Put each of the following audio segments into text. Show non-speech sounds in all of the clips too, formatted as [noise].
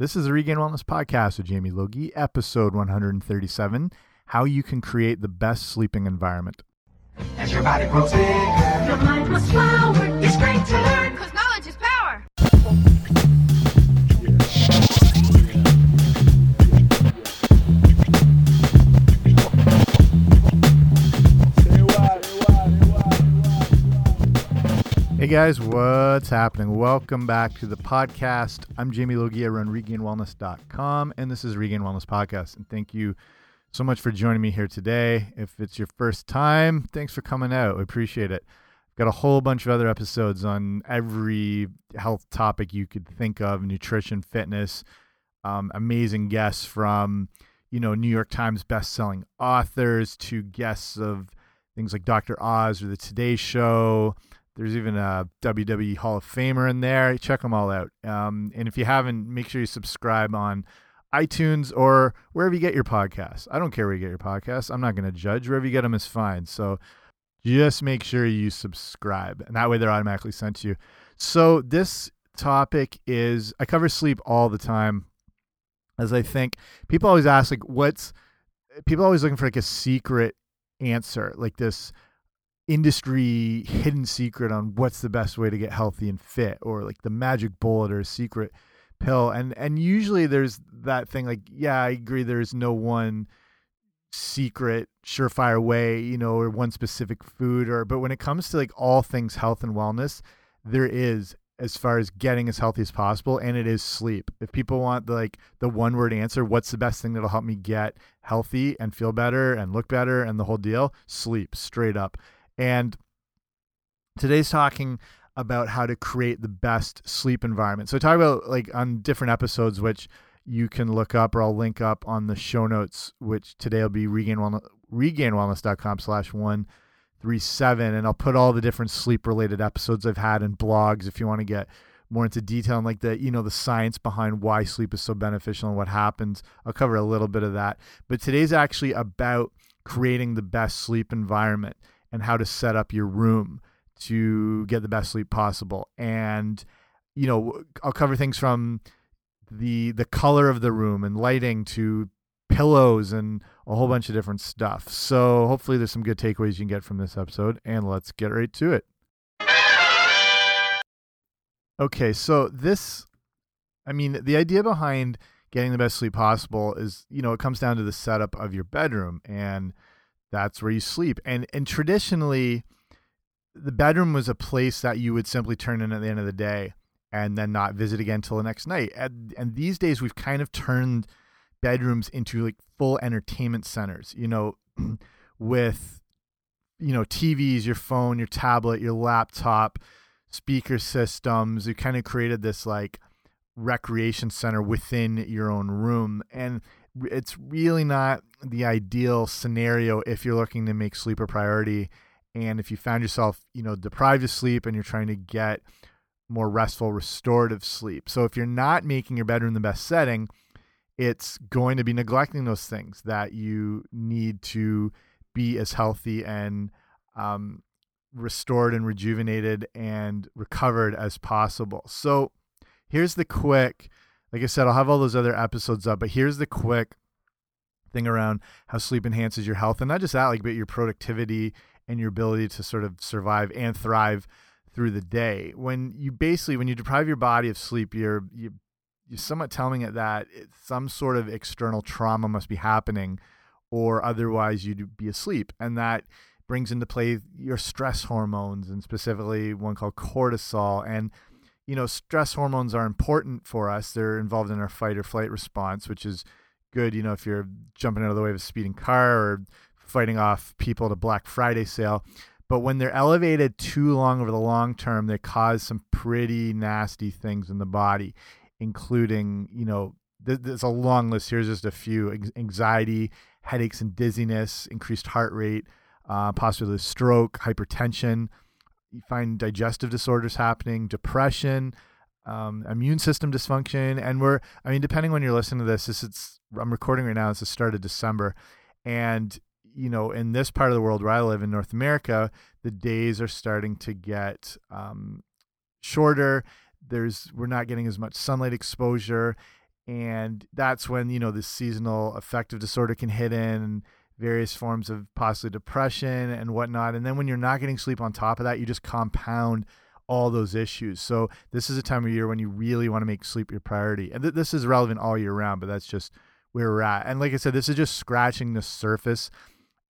This is the Regained Wellness Podcast with Jamie Logie, episode 137 How You Can Create the Best Sleeping Environment. As your body grows bigger, Your mind must flower. It's great to learn, cause Hey guys, what's happening? Welcome back to the podcast. I'm Jamie Logie. I run regainedwellness.com, and this is Regained Wellness Podcast. And thank you so much for joining me here today. If it's your first time, thanks for coming out. We appreciate it. Got a whole bunch of other episodes on every health topic you could think of nutrition, fitness, um, amazing guests from, you know, New York Times best-selling authors to guests of things like Dr. Oz or The Today Show. There's even a WWE Hall of Famer in there. Check them all out. Um, and if you haven't, make sure you subscribe on iTunes or wherever you get your podcasts. I don't care where you get your podcasts. I'm not going to judge. Wherever you get them is fine. So just make sure you subscribe, and that way they're automatically sent to you. So this topic is I cover sleep all the time, as I think people always ask like, what's people always looking for like a secret answer, like this industry hidden secret on what's the best way to get healthy and fit or like the magic bullet or secret pill. And and usually there's that thing like yeah i agree there's no one secret surefire way you know or one specific food or but when it comes to like all things health and wellness there is as far as getting as healthy as possible and it is sleep. If people want the like the one word answer what's the best thing that'll help me get healthy and feel better and look better and the whole deal? Sleep straight up and today's talking about how to create the best sleep environment. So I talk about like on different episodes, which you can look up or I'll link up on the show notes, which today will be regained wellness, regainedwellness.com slash one three seven. And I'll put all the different sleep related episodes I've had and blogs if you want to get more into detail and like the you know the science behind why sleep is so beneficial and what happens. I'll cover a little bit of that. But today's actually about creating the best sleep environment and how to set up your room to get the best sleep possible. And you know, I'll cover things from the the color of the room and lighting to pillows and a whole bunch of different stuff. So hopefully there's some good takeaways you can get from this episode and let's get right to it. Okay, so this I mean, the idea behind getting the best sleep possible is, you know, it comes down to the setup of your bedroom and that's where you sleep. And and traditionally the bedroom was a place that you would simply turn in at the end of the day and then not visit again till the next night. And, and these days we've kind of turned bedrooms into like full entertainment centers, you know, [clears throat] with you know, TVs, your phone, your tablet, your laptop, speaker systems. You kind of created this like recreation center within your own room and it's really not the ideal scenario if you're looking to make sleep a priority. And if you found yourself you know deprived of sleep and you're trying to get more restful restorative sleep. So if you're not making your bedroom the best setting it's going to be neglecting those things that you need to be as healthy and um, restored and rejuvenated and recovered as possible. So here's the quick like I said, I'll have all those other episodes up, but here's the quick thing around how sleep enhances your health and not just that, like, but your productivity and your ability to sort of survive and thrive through the day. When you basically, when you deprive your body of sleep, you're, you, you're somewhat telling it that some sort of external trauma must be happening or otherwise you'd be asleep. And that brings into play your stress hormones and specifically one called cortisol. And you know, stress hormones are important for us. They're involved in our fight or flight response, which is good, you know, if you're jumping out of the way of a speeding car or fighting off people at a Black Friday sale. But when they're elevated too long over the long term, they cause some pretty nasty things in the body, including, you know, th there's a long list. Here's just a few anxiety, headaches and dizziness, increased heart rate, uh, possibly stroke, hypertension you find digestive disorders happening, depression, um, immune system dysfunction, and we're I mean, depending when you're listening to this, this it's I'm recording right now. It's the start of December, and you know, in this part of the world where I live in North America, the days are starting to get um, shorter. There's we're not getting as much sunlight exposure, and that's when you know the seasonal affective disorder can hit in various forms of possibly depression and whatnot. And then when you're not getting sleep on top of that you just compound all those issues. So this is a time of year when you really want to make sleep your priority. And th this is relevant all year round but that's just where we're at. And like i said this is just scratching the surface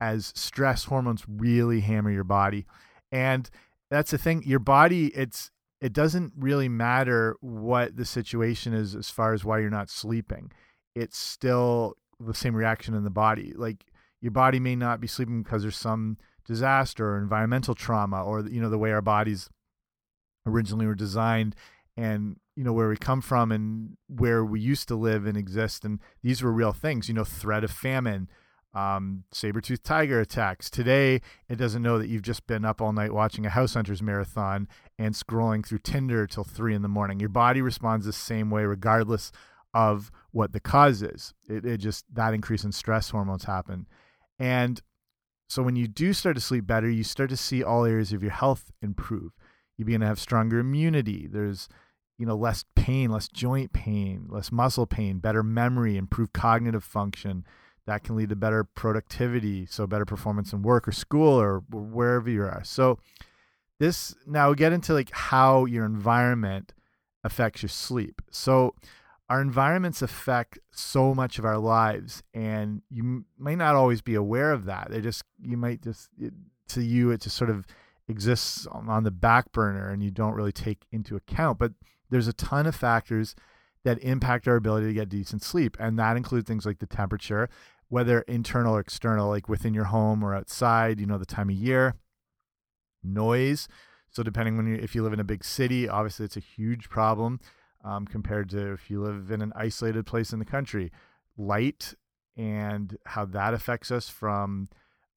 as stress hormones really hammer your body. And that's the thing your body it's it doesn't really matter what the situation is as far as why you're not sleeping. It's still the same reaction in the body. Like your body may not be sleeping because there's some disaster or environmental trauma or you know the way our bodies originally were designed and you know where we come from and where we used to live and exist and these were real things you know threat of famine um, saber-toothed tiger attacks. Today, it doesn't know that you've just been up all night watching a House Hunters marathon and scrolling through Tinder till three in the morning. Your body responds the same way, regardless of what the cause is. It, it just that increase in stress hormones happen, and so when you do start to sleep better, you start to see all areas of your health improve. You begin to have stronger immunity. There's you know less pain, less joint pain, less muscle pain, better memory, improved cognitive function that can lead to better productivity so better performance in work or school or wherever you are so this now we get into like how your environment affects your sleep so our environments affect so much of our lives and you might not always be aware of that they just you might just it, to you it just sort of exists on the back burner and you don't really take into account but there's a ton of factors that impact our ability to get decent sleep and that includes things like the temperature whether internal or external, like within your home or outside, you know, the time of year, noise. So depending on you, if you live in a big city, obviously it's a huge problem um, compared to if you live in an isolated place in the country. Light and how that affects us from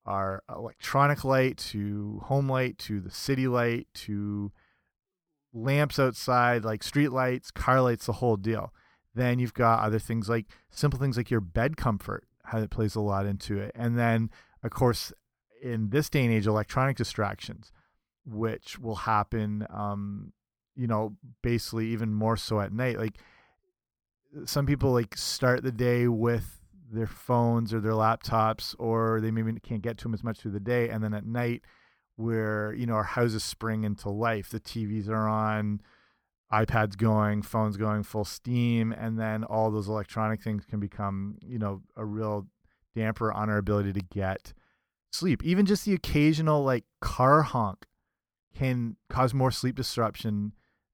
our electronic light to home light to the city light to lamps outside, like street lights, car lights, the whole deal. Then you've got other things like simple things like your bed comfort how it plays a lot into it. And then, of course, in this day and age, electronic distractions, which will happen, um, you know, basically even more so at night. Like some people like start the day with their phones or their laptops, or they maybe can't get to them as much through the day, and then at night, where you know our houses spring into life, the TVs are on iPads going, phones going full steam, and then all those electronic things can become, you know, a real damper on our ability to get sleep. Even just the occasional like car honk can cause more sleep disruption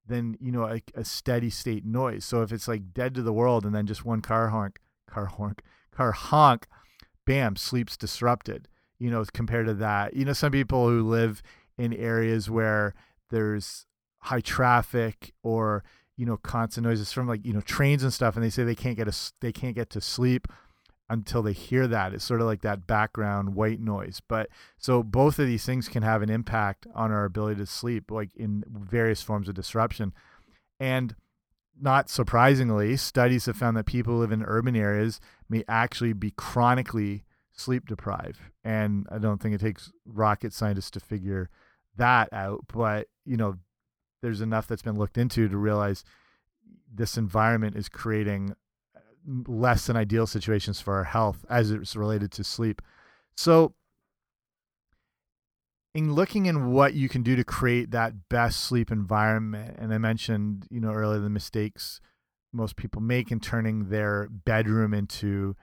than, you know, a, a steady state noise. So if it's like dead to the world and then just one car honk, car honk, car honk, bam, sleep's disrupted. You know, compared to that, you know, some people who live in areas where there's high traffic or you know constant noises from like you know trains and stuff and they say they can't get a they can't get to sleep until they hear that. It's sort of like that background white noise. But so both of these things can have an impact on our ability to sleep like in various forms of disruption. And not surprisingly studies have found that people who live in urban areas may actually be chronically sleep deprived. And i don't think it takes rocket scientists to figure that out but you know there's enough that's been looked into to realize this environment is creating less than ideal situations for our health as it's related to sleep. So, in looking in what you can do to create that best sleep environment, and I mentioned, you know, earlier the mistakes most people make in turning their bedroom into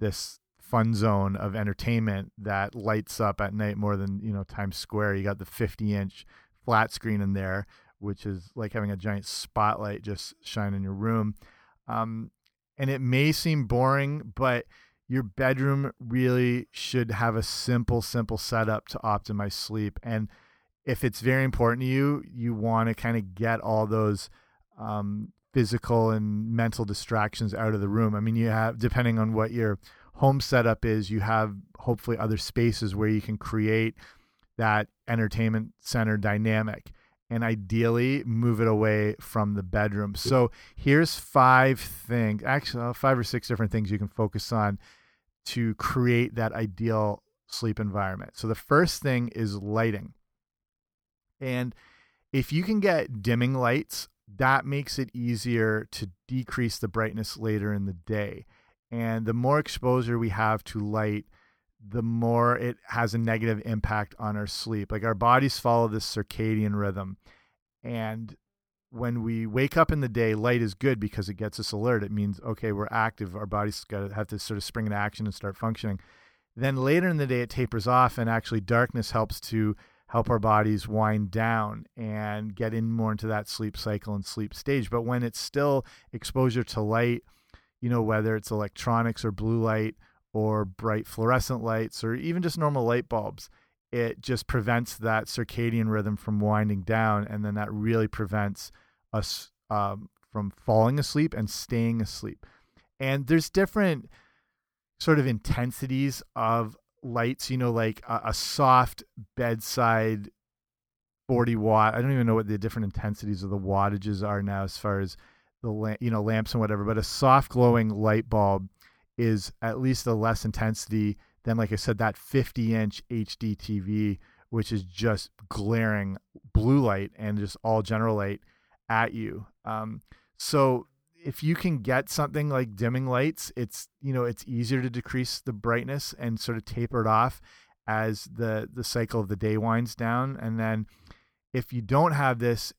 this fun zone of entertainment that lights up at night more than, you know, Times Square. You got the 50 inch flat screen in there which is like having a giant spotlight just shine in your room. Um, and it may seem boring, but your bedroom really should have a simple, simple setup to optimize sleep. And if it's very important to you, you want to kind of get all those um, physical and mental distractions out of the room. I mean, you have, depending on what your home setup is, you have hopefully other spaces where you can create that entertainment center dynamic and ideally move it away from the bedroom. So here's five things, actually uh, five or six different things you can focus on to create that ideal sleep environment. So the first thing is lighting. And if you can get dimming lights that makes it easier to decrease the brightness later in the day. And the more exposure we have to light, the more it has a negative impact on our sleep. Like our bodies follow this circadian rhythm. And when we wake up in the day, light is good because it gets us alert. It means, okay, we're active. Our bodies got to have to sort of spring into action and start functioning. Then later in the day, it tapers off, and actually, darkness helps to help our bodies wind down and get in more into that sleep cycle and sleep stage. But when it's still exposure to light, you know, whether it's electronics or blue light or bright fluorescent lights or even just normal light bulbs, it just prevents that circadian rhythm from winding down. And then that really prevents us um, from falling asleep and staying asleep. And there's different sort of intensities of lights, you know, like a, a, soft bedside 40 watt. I don't even know what the different intensities of the wattages are now as far as the you know lamps and whatever, but a soft glowing light bulb is at least a less intensity than like I said that 50 inch HD TV which is just glaring blue light and just all general light at you. Um, so if you can get something like dimming lights, it's you know it's easier to decrease the brightness and sort of taper it off as the the cycle of the day winds down. And then if you don't have this,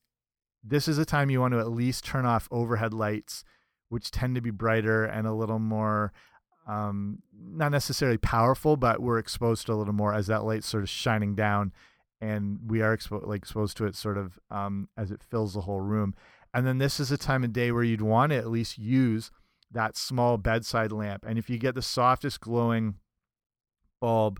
this is a time you want to at least turn off overhead lights, which tend to be brighter and a little more um, not necessarily powerful, but we're exposed to a little more as that light sort of shining down, and we are expo like exposed to it sort of um, as it fills the whole room. And then this is a time of day where you'd want to at least use that small bedside lamp. And if you get the softest glowing bulb,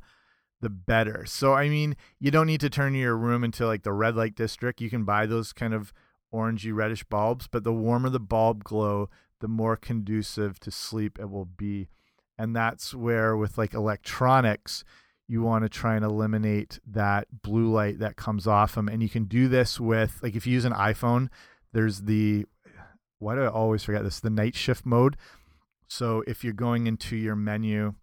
the better. So, I mean, you don't need to turn your room into like the red light district. You can buy those kind of orangey reddish bulbs, but the warmer the bulb glow, the more conducive to sleep it will be. And that's where, with like electronics, you want to try and eliminate that blue light that comes off them. And you can do this with, like, if you use an iPhone, there's the why do I always forget this? The night shift mode. So if you're going into your menu,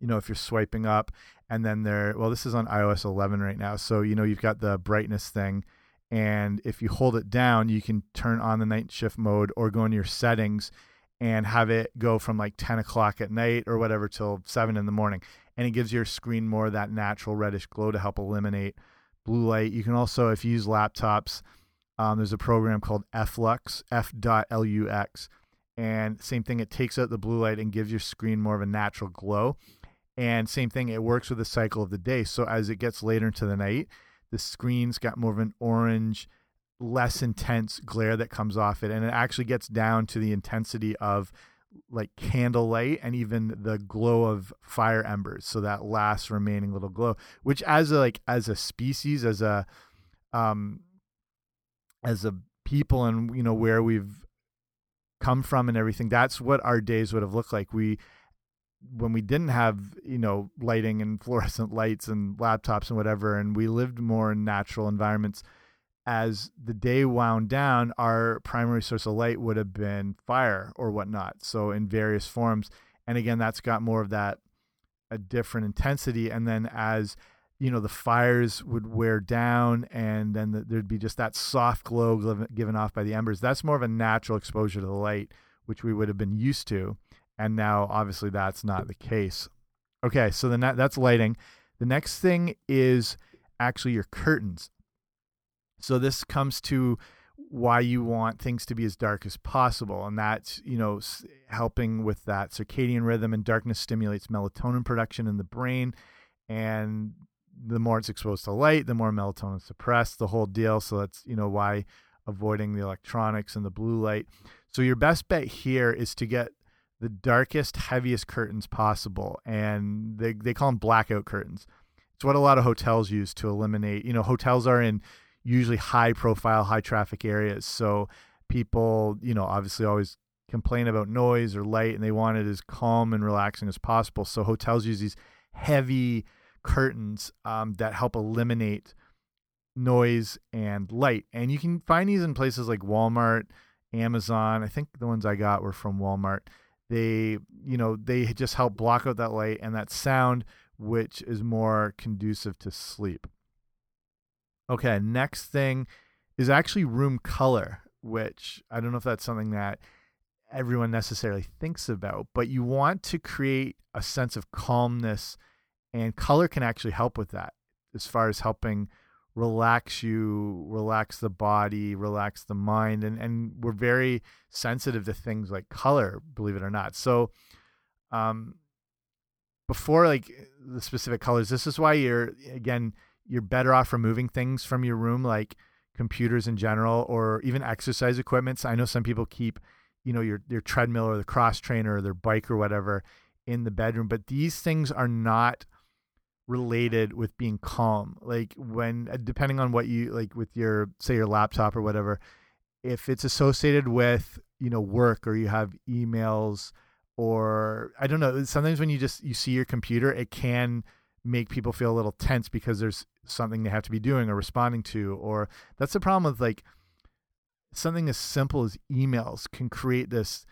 you know, if you're swiping up and then there, well, this is on iOS 11 right now. So, you know, you've got the brightness thing. And if you hold it down, you can turn on the night shift mode or go into your settings and have it go from like 10 o'clock at night or whatever till 7 in the morning. And it gives your screen more of that natural reddish glow to help eliminate blue light. You can also, if you use laptops, um, there's a program called FLux, F.lux, and same thing. It takes out the blue light and gives your screen more of a natural glow. And same thing, it works with the cycle of the day. So as it gets later into the night, the screen's got more of an orange, less intense glare that comes off it, and it actually gets down to the intensity of like candlelight and even the glow of fire embers. So that last remaining little glow, which as a like as a species, as a um as a people and you know where we've come from and everything that's what our days would have looked like we when we didn't have you know lighting and [laughs] fluorescent lights and laptops and whatever and we lived more in natural environments as the day wound down our primary source of light would have been fire or whatnot so in various forms. And again that's got more of that a different intensity and then as you know the fires would wear down and then the, there'd be just that soft glow given off by the embers that's more of a natural exposure to the light which we would have been used to and now obviously that's not the case okay so then that, that's lighting the next thing is actually your curtains so this comes to why you want things to be as dark as possible and that's you know helping with that circadian rhythm and darkness stimulates melatonin production in the brain and the more it's exposed to light, the more melatonin is suppressed, the whole deal. So that's, you know, why avoiding the electronics and the blue light. So your best bet here is to get the darkest, heaviest curtains possible. And they, they call them blackout curtains. It's what a lot of hotels use to eliminate, you know, hotels are in usually high profile, high traffic areas. So people, you know, obviously always complain about noise or light and they want it as calm and relaxing as possible. So hotels use these heavy, curtains um, that help eliminate noise and light. And you can find these in places like Walmart, Amazon. I think the ones I got were from Walmart. They, you know, they just help block out that light and that sound, which is more conducive to sleep. Okay, next thing is actually room color. which I don't know if that's something that everyone necessarily thinks about, but you want to create a sense of calmness, and color can actually help with that as far as helping relax you, relax the body, relax the mind, and and we're very sensitive to things like color, believe it or not. So, um, before like the specific colors, this is why you're again you're better off removing things from your room like computers in general or even exercise equipment. So I know some people keep, you know, your your treadmill or the cross trainer or their bike or whatever in the bedroom, but these things are not related with being calm. Like when uh, depending on what you like with your say your laptop or whatever, if it's associated with, you know, work or you have emails or I don't know, sometimes when you just you see your computer, it can make people feel a little tense because there's something they have to be doing or responding to or that's the problem with like something as simple as emails can create this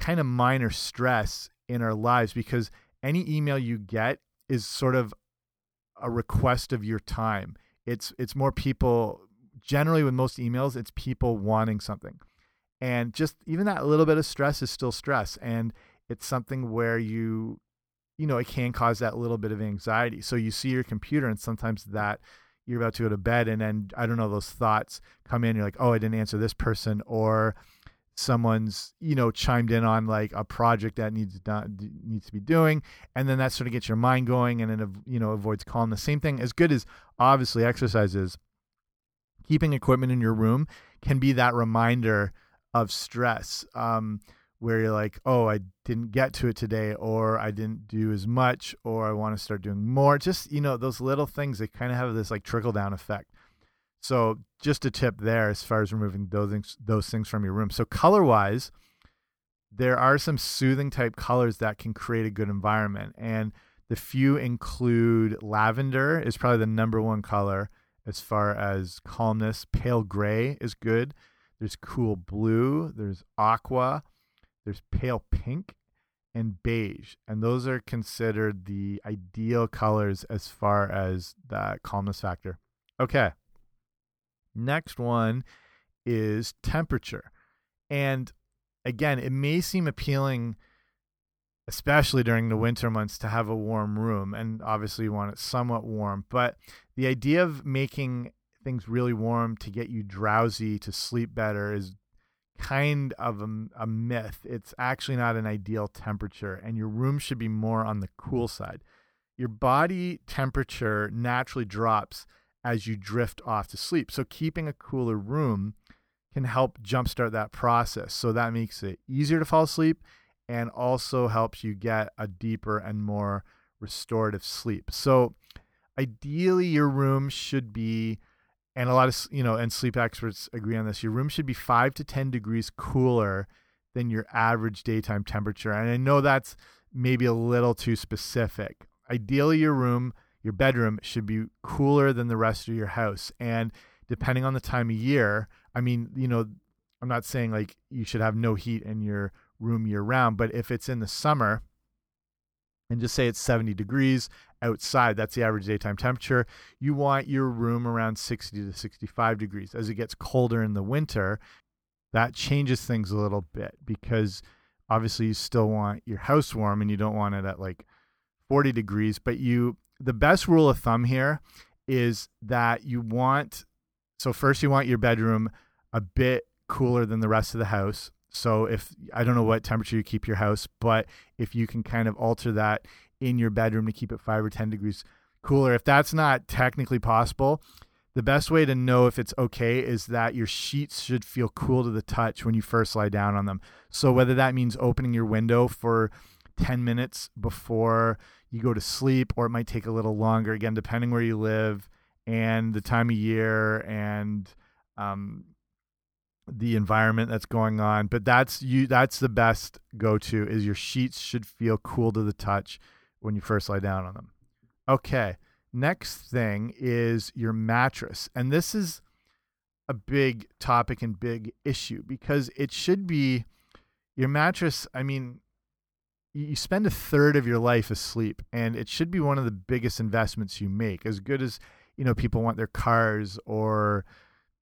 kind of minor stress in our lives because any email you get is sort of a request of your time. It's it's more people generally with most emails, it's people wanting something. And just even that little bit of stress is still stress. And it's something where you you know, it can cause that little bit of anxiety. So you see your computer and sometimes that you're about to go to bed and then I don't know, those thoughts come in, you're like, oh, I didn't answer this person or someone's you know chimed in on like a project that needs done needs to be doing and then that sort of gets your mind going and then you know avoids calm the same thing. As good as obviously exercises keeping equipment in your room can be that reminder of stress um, where you're like oh i didn't get to it today or i didn't do as much or i want to start doing more. Just you know those little things that kind of have this like trickle down effect so just a tip there as far as removing those things, those things from your room. So color wise, there are some soothing type colors that can create a good environment, and the few include lavender is probably the number one color as far as calmness. Pale gray is good. There's cool blue. There's aqua. There's pale pink and beige, and those are considered the ideal colors as far as that calmness factor. Okay. Next one is temperature. And again, it may seem appealing, especially during the winter months, to have a warm room. And obviously, you want it somewhat warm. But the idea of making things really warm to get you drowsy, to sleep better, is kind of a, a myth. It's actually not an ideal temperature, and your room should be more on the cool side. Your body temperature naturally drops as you drift off to sleep. So keeping a cooler room can help jumpstart that process. So that makes it easier to fall asleep and also helps you get a deeper and more restorative sleep. So ideally your room should be and a lot of you know and sleep experts agree on this your room should be 5 to 10 degrees cooler than your average daytime temperature and i know that's maybe a little too specific ideally your room your bedroom should be cooler than the rest of your house. And depending on the time of year, I mean, you know, I'm not saying like you should have no heat in your room year round, but if it's in the summer and just say it's 70 degrees outside, that's the average daytime temperature, you want your room around 60 to 65 degrees. As it gets colder in the winter, that changes things a little bit because obviously you still want your house warm and you don't want it at like 40 degrees, but you the best rule of thumb here is that you want so first you want your bedroom a bit cooler than the rest of the house. So if I don't know what temperature you keep your house, but if you can kind of alter that in your bedroom to keep it 5 or 10 degrees cooler, if that's not technically possible, the best way to know if it's okay is that your sheets should feel cool to the touch when you first lie down on them. So whether that means opening your window for 10 minutes before you go to sleep, or it might take a little longer, again, depending where you live and the time of year and um, the environment that's going on. But that's you that's the best go to is your sheets should feel cool to the touch when you first lie down on them. Okay. Next thing is your mattress. And this is a big topic and big issue because it should be your mattress. I mean, you spend a third of your life asleep and it should be one of the biggest investments you make as good as you know people want their cars or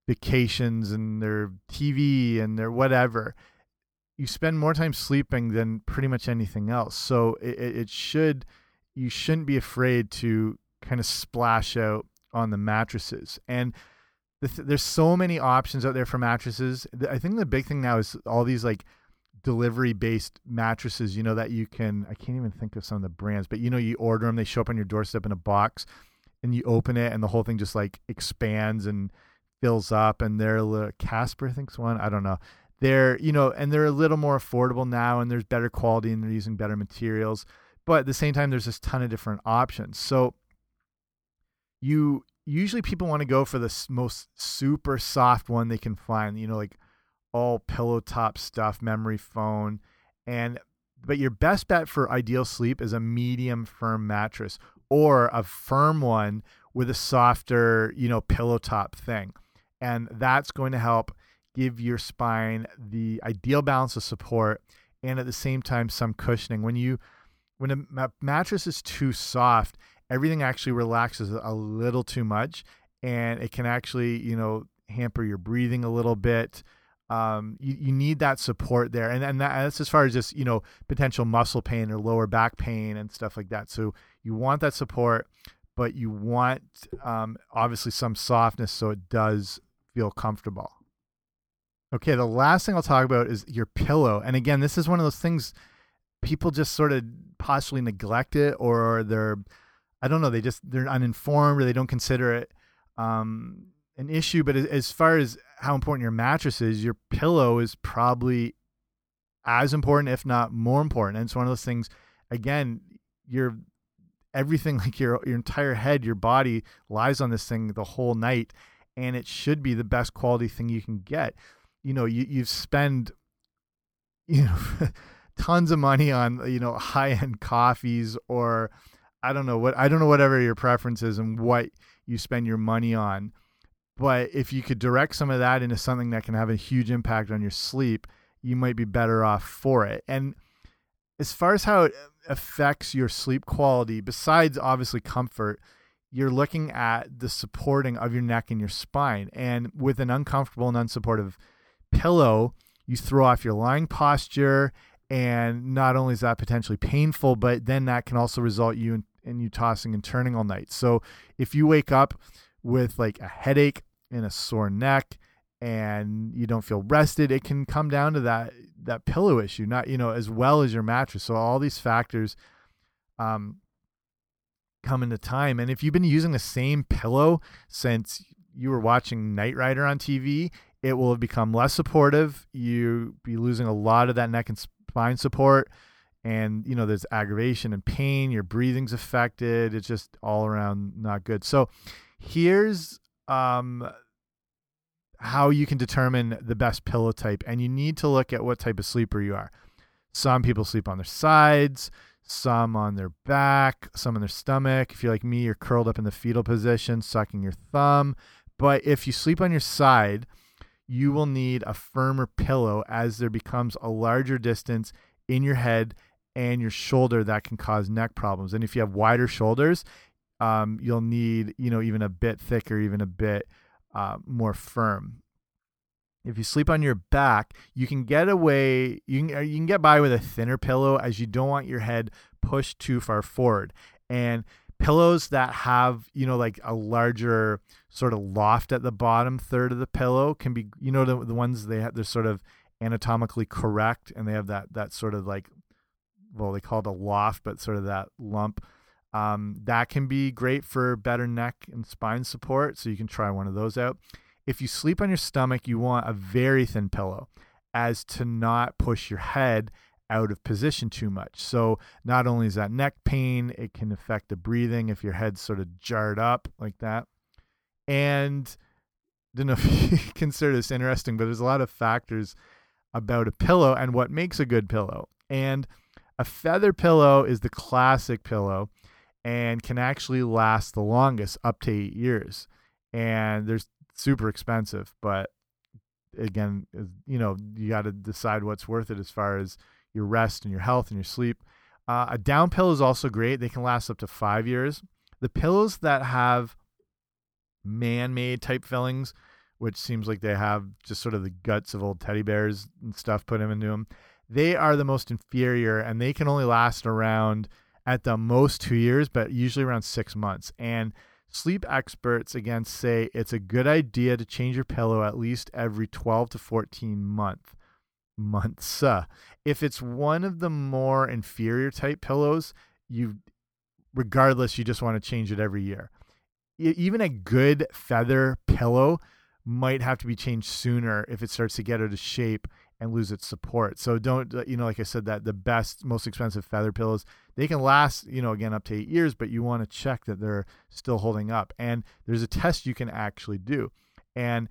vacations and their TV and their whatever, you spend more time sleeping than pretty much anything else. So it, it should you shouldn't be afraid to kind of splash out on the mattresses. And the th there's so many options out there for mattresses. I think the big thing now is all these like delivery based mattresses, you know, that you can, I can't even think of some of the brands, but you know, you order them, they show up on your doorstep in a box and you open it and the whole thing just like expands and fills up. And they're a Casper, I think's one. I don't know. They're, you know, and they're a little more affordable now and there's better quality and they're using better materials. But at the same time, there's this ton of different options. So you usually people want to go for the most super soft one they can find, you know, like all pillow top stuff, memory foam, and but your best bet for ideal sleep is a medium firm mattress or a firm one with a softer, you know, pillow top thing. And that's going to help give your spine the ideal balance of support and at the same time some cushioning. When you when a mattress is too soft, everything actually relaxes a little too much and it can actually, you know, hamper your breathing a little bit. Um, you, you need that support there. And, and that's as far as just, you know, potential muscle pain or lower back pain and stuff like that. So you want that support, but you want um, obviously some softness so it does feel comfortable. Okay, the last thing I'll talk about is your pillow. And again, this is one of those things people just sort of possibly neglect it or they're I don't know they just they're uninformed or they don't consider it um, an issue. But as far as how important your mattress is, your pillow is probably as important, if not more important. And it's one of those things. Again, your everything [laughs] like your your entire head, your body lies on this thing the whole night, and it should be the best quality thing you can get. You know, you you've spent you know [laughs] tons of money on you know high end coffees or I don't know what I don't know whatever your preference is and what you spend your money on. But if you could direct some of that into something that can have a huge impact on your sleep, you might be better off for it. And as far as how it affects your sleep quality, besides obviously comfort, you're looking at the supporting of your neck and your spine. And with an uncomfortable and unsupportive pillow, you throw off your lying posture and not only is that potentially painful but then that can also result you in, in you tossing and turning all night so if you wake up with like a headache and a sore neck and you don't feel rested it can come down to that that pillow issue not you know as well as your mattress. So all these factors um come into time. And if you've been using the same pillow since you were watching Knight Rider on TV it will have become less supportive. You be losing a lot of that neck and spine support and you know there's aggravation and pain your breathing's affected it's just all around not good. So here's um how you can determine the best pillow type and you need to look at what type of sleeper you are. Some people sleep on their sides some on their back some on their stomach. If you're like me you're curled up in the fetal position sucking your thumb. But if you sleep on your side you will need a firmer pillow as there becomes a larger distance in your head and your shoulder that can cause neck problems. And if you have wider shoulders, um, you'll need, you know, even a bit thicker, even a bit uh, more firm. If you sleep on your back, you can get away, you can, you can get by with a thinner pillow as you don't want your head pushed too far forward. And pillows that have you know like a larger sort of loft at the bottom third of the pillow can be you know the, the ones they have they're sort of anatomically correct and they have that that sort of like well they call it a loft but sort of that lump um, that can be great for better neck and spine support so you can try one of those out if you sleep on your stomach you want a very thin pillow as to not push your head out of position too much. So not only is that neck pain, it can affect the breathing if your head's sort of jarred up like that. And I don't know [laughs] if you consider this interesting, but there's a lot of factors about a pillow and what makes a good pillow. And a feather pillow is the classic pillow and can actually last the longest up to eight years. And they're super expensive, but again, you know, you got to decide what's worth it as far as your rest and your health and your sleep. Uh, a down pillow is also great. They can last up to five years. The pillows that have man-made type fillings, which seems like they have just sort of the guts of old teddy bears and stuff put into them. They are the most inferior, and they can only last around at the most two years, but usually around six months. And sleep experts again say it's a good idea to change your pillow at least every 12 to 14 month months. [laughs] Uh, if it's one of the more inferior type pillows, you regardless you just want to change it every year. Even a good feather pillow might have to be changed sooner if it starts to get out of shape and lose its support. So don't uh, you know like I said that the best most expensive feather pillows they can last, you know, again up to 8 years, but you want to check that they're still holding up. And there's a test you can actually do. And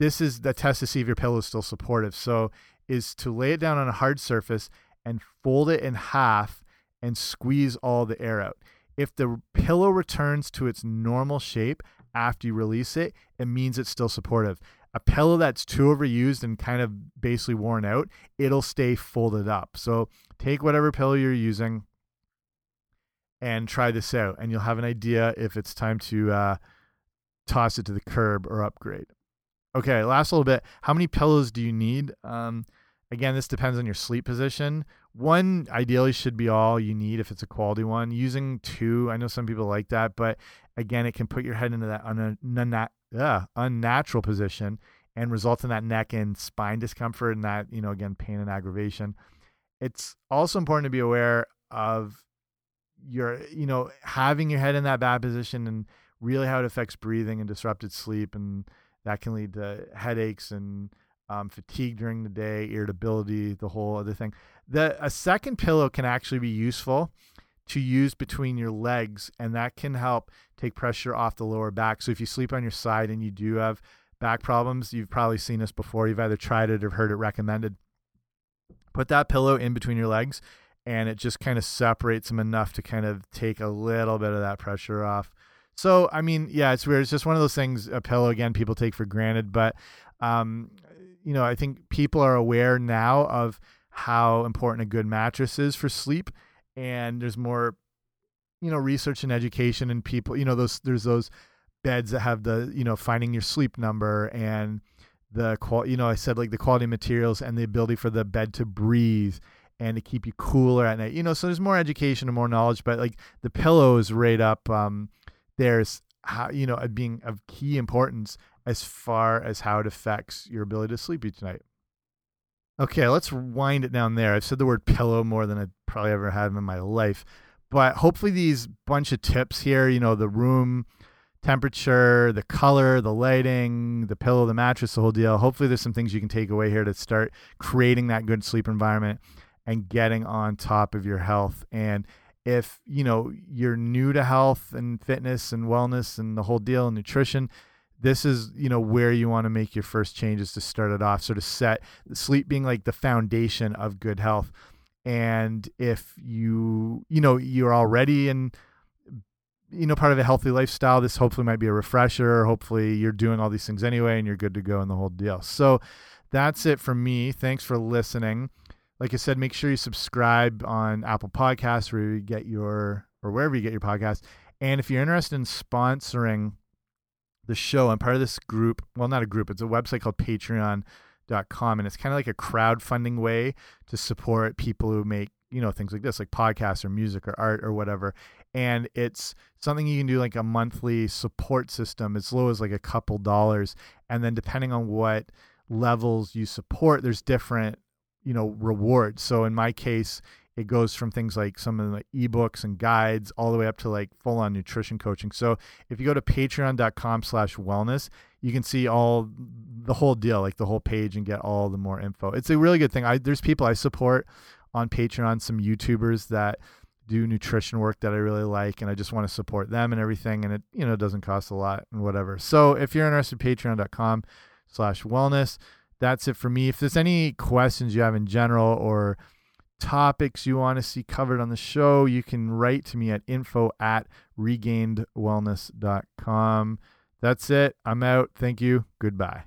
this is the test to see if your pillow is still supportive. So is to lay it down on a hard surface and fold it in half and squeeze all the air out. If the pillow returns to its normal shape after you release it, it means it's still supportive. A pillow that's too overused and kind of basically worn out, it'll stay folded up. So take whatever pillow you're using and try this out, and you'll have an idea if it's time to uh, toss it to the curb or upgrade. Okay, last little bit. How many pillows do you need? Um, again, this depends on your sleep position. One ideally should be all you need if it's a quality one. Using two, I know some people like that, but again, it can put your head into that un uh, unnatural position and results in that neck and spine discomfort and that, you know, again, pain and aggravation. It's also important to be aware of your, you know, having your head in that bad position and really how it affects breathing and disrupted sleep. And that can lead to headaches and um, fatigue during the day, irritability, the whole other thing. The a second pillow can actually be useful to use between your legs, and that can help take pressure off the lower back. So if you sleep on your side and you do have back problems, you've probably seen this before. You've either tried it or heard it recommended. Put that pillow in between your legs, and it just kind of separates them enough to kind of take a little bit of that pressure off. So, I mean, yeah, it's weird. It's just one of those things, a pillow, again, people take for granted. But, um, you know, I think people are aware now of how important a good mattress is for sleep and there's more you know research and education and people you know those there's those beds that have the you know finding your sleep number and the qual you know I said like the quality materials and the ability for the bed to breathe and to keep you cooler at night you know so there's more education and more knowledge but like the pillow is right up um there's how you know being of key importance as far as how it affects your ability to sleep each night Okay, let's wind it down there. I've said the word pillow more than I probably ever have in my life, but hopefully these bunch of tips here, you know, the room temperature, the color, the lighting, the pillow, the mattress, the whole deal. Hopefully there's some things you can take away here to start creating that good sleep environment and getting on top of your health. And if, you know, you're new to health and fitness and wellness and the whole deal and nutrition, this is you know where you want to make your first changes to start it off sort of set sleep being like the foundation of good health. And if you you know you're already in you know part of a healthy lifestyle this hopefully might be a refresher. Hopefully you're doing all these things anyway and you're good to go in the whole deal. So that's it for me. Thanks for listening. Like i said make sure you subscribe on apple podcasts where you get your or wherever you get your podcast and if you're interested in sponsoring the show. I'm part of this group. Well, not a group. It's a website called Patreon.com, and it's kind of like a crowdfunding way to support people who make you know things like this, like podcasts or music or art or whatever. And it's something you can do like a monthly support system as low as like a couple dollars, and then depending on what levels you support, there's different you know rewards. So in my case, it goes from things like some of the ebooks and guides all the way up to like full on nutrition coaching. So if you go to patreon.com slash wellness, you can see all the whole deal, like the whole page and get all the more info. It's a really good thing. I there's people I support on Patreon, some YouTubers that do nutrition work that I really like and I just want to support them and everything. And it, you know, doesn't cost a lot and whatever. So if you're interested, patreon.com slash wellness. That's it for me. If there's any questions you have in general or topics you want to see covered on the show, you can write to me at info at regainedwellness.com. That's it. I'm out. Thank you. Goodbye.